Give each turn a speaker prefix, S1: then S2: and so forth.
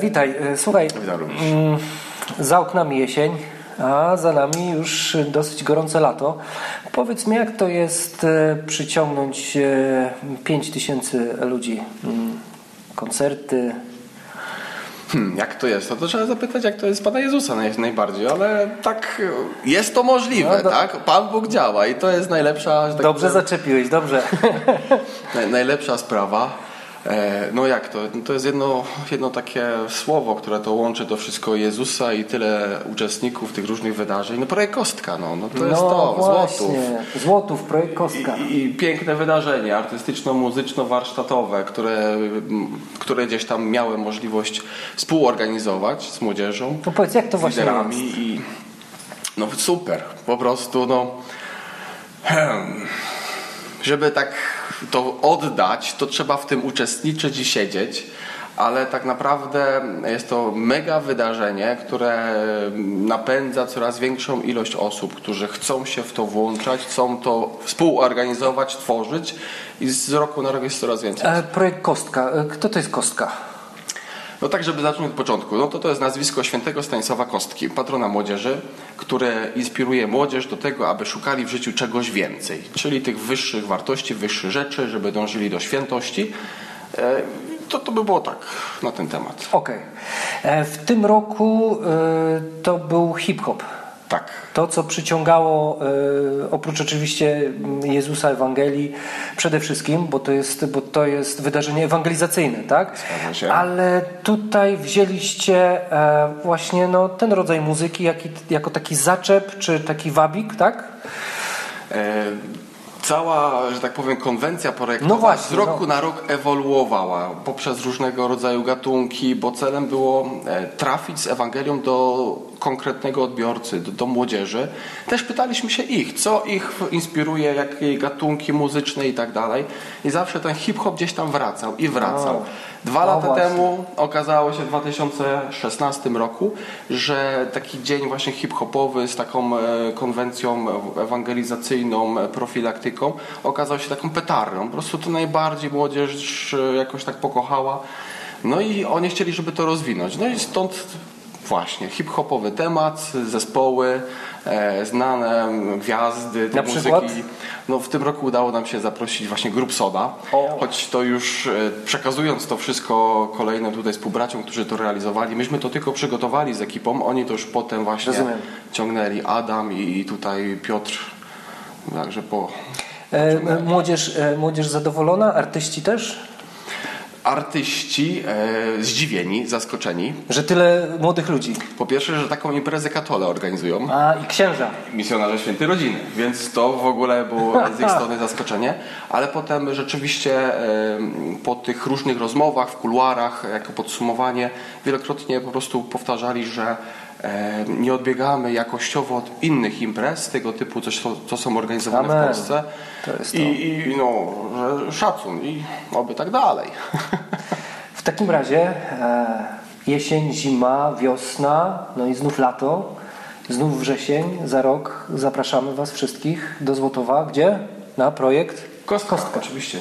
S1: witaj. E, słuchaj,
S2: Witam również.
S1: mm, za oknami jesień, a za nami już dosyć gorące lato. Powiedz mi, jak to jest e, przyciągnąć e, 5 tysięcy ludzi? Mm, Koncerty.
S2: Hmm, jak to jest? No to trzeba zapytać, jak to jest Pana Jezusa naj, najbardziej, ale tak jest to możliwe,
S1: No do-
S2: tak? Pan Bóg działa i to jest najlepsza, tak
S1: Dobrze
S2: powiem,
S1: zaczepiłeś, dobrze.
S2: naj, najlepsza sprawa. E, no jak to? No to jest jedno, jedno takie słowo, które to łączy to wszystko Jezusa i tyle uczestników tych różnych wydarzeń. No projekt Kostka, no, no to jest to,
S1: właśnie.
S2: Złotów.
S1: Złotów, projekt Kostka.
S2: I, I piękne wydarzenie artystyczno-muzyczno-warsztatowe, które, które gdzieś tam miałem możliwość współorganizować z młodzieżą,
S1: No powiedz, jak to
S2: z
S1: właśnie
S2: liderami
S1: jest?
S2: i no super, po prostu no hmm, żeby tak to oddać, to trzeba w tym uczestniczyć i siedzieć. Ale tak naprawdę jest to mega wydarzenie, które napędza coraz większą ilość osób, którzy chcą się w to włączać, chcą to współorganizować, tworzyć i z roku na rok jest coraz więcej.
S1: E, projekt Kostka. E, Kto to jest Kostka?
S2: No tak, żeby zacząć od początku, no to to jest nazwisko świętego Stanisława Kostki, patrona młodzieży, które inspiruje młodzież do tego, aby szukali w życiu czegoś więcej, czyli tych wyższych wartości, wyższych rzeczy, żeby dążyli do świętości. E, To, to by było tak na ten temat.
S1: Okej. E, W tym roku e, to był hip-hop.
S2: Tak.
S1: To, co przyciągało, e, oprócz oczywiście mm, Jezusa Ewangelii, przede wszystkim, bo to jest, bo to jest wydarzenie ewangelizacyjne, tak? Ale tutaj wzięliście e, właśnie no, ten rodzaj muzyki jako taki zaczep, czy taki wabik, tak?
S2: E, Cała, że tak powiem, konwencja projektowa
S1: No właśnie,
S2: z roku
S1: no.
S2: na rok ewoluowała poprzez różnego rodzaju gatunki, bo celem było e, trafić z Ewangelią do konkretnego odbiorcy, do, do młodzieży. Też pytaliśmy się ich, co ich inspiruje, jakie gatunki muzyczne i tak dalej. I zawsze ten hip-hop gdzieś tam wracał i wracał.
S1: O.
S2: Dwa
S1: No
S2: lata
S1: właśnie.
S2: temu okazało się w 2016 roku, że taki dzień właśnie hip-hopowy z taką e, konwencją ewangelizacyjną, e, profilaktyką okazał się taką petardą. Po prostu to najbardziej młodzież e, jakoś tak pokochała. No i oni chcieli, żeby to rozwinąć. No i stąd właśnie hip-hopowy temat, zespoły, e, znane gwiazdy
S1: Na przykład?
S2: muzyki. No w tym roku udało nam się zaprosić właśnie grup Soda,
S1: O.
S2: choć to już e, przekazując to wszystko kolejnym tutaj współbraciom, którzy to realizowali, myśmy to tylko przygotowali z ekipą, oni to już potem właśnie
S1: Rozumiem.
S2: ciągnęli Adam i, tutaj Piotr, także po
S1: młodzież, e, młodzież zadowolona, artyści też?
S2: artyści e, zdziwieni, zaskoczeni.
S1: Że tyle młodych ludzi.
S2: Po pierwsze, że taką imprezę katole organizują.
S1: A i księża.
S2: misjonarze świętej rodziny, więc to w ogóle było z ich strony zaskoczenie, ale potem rzeczywiście em, po tych różnych rozmowach w kuluarach, jako podsumowanie, wielokrotnie po prostu powtarzali, że nie odbiegamy jakościowo od innych imprez tego typu, co, są organizowane
S1: Amen.
S2: w Polsce
S1: To.
S2: I, i no, szacun i oby tak dalej.
S1: W takim razie e, jesień, zima, wiosna, no i znów lato, znów wrzesień, za rok zapraszamy Was wszystkich do Złotowa. Gdzie? Na projekt
S2: Kostka, oczywiście.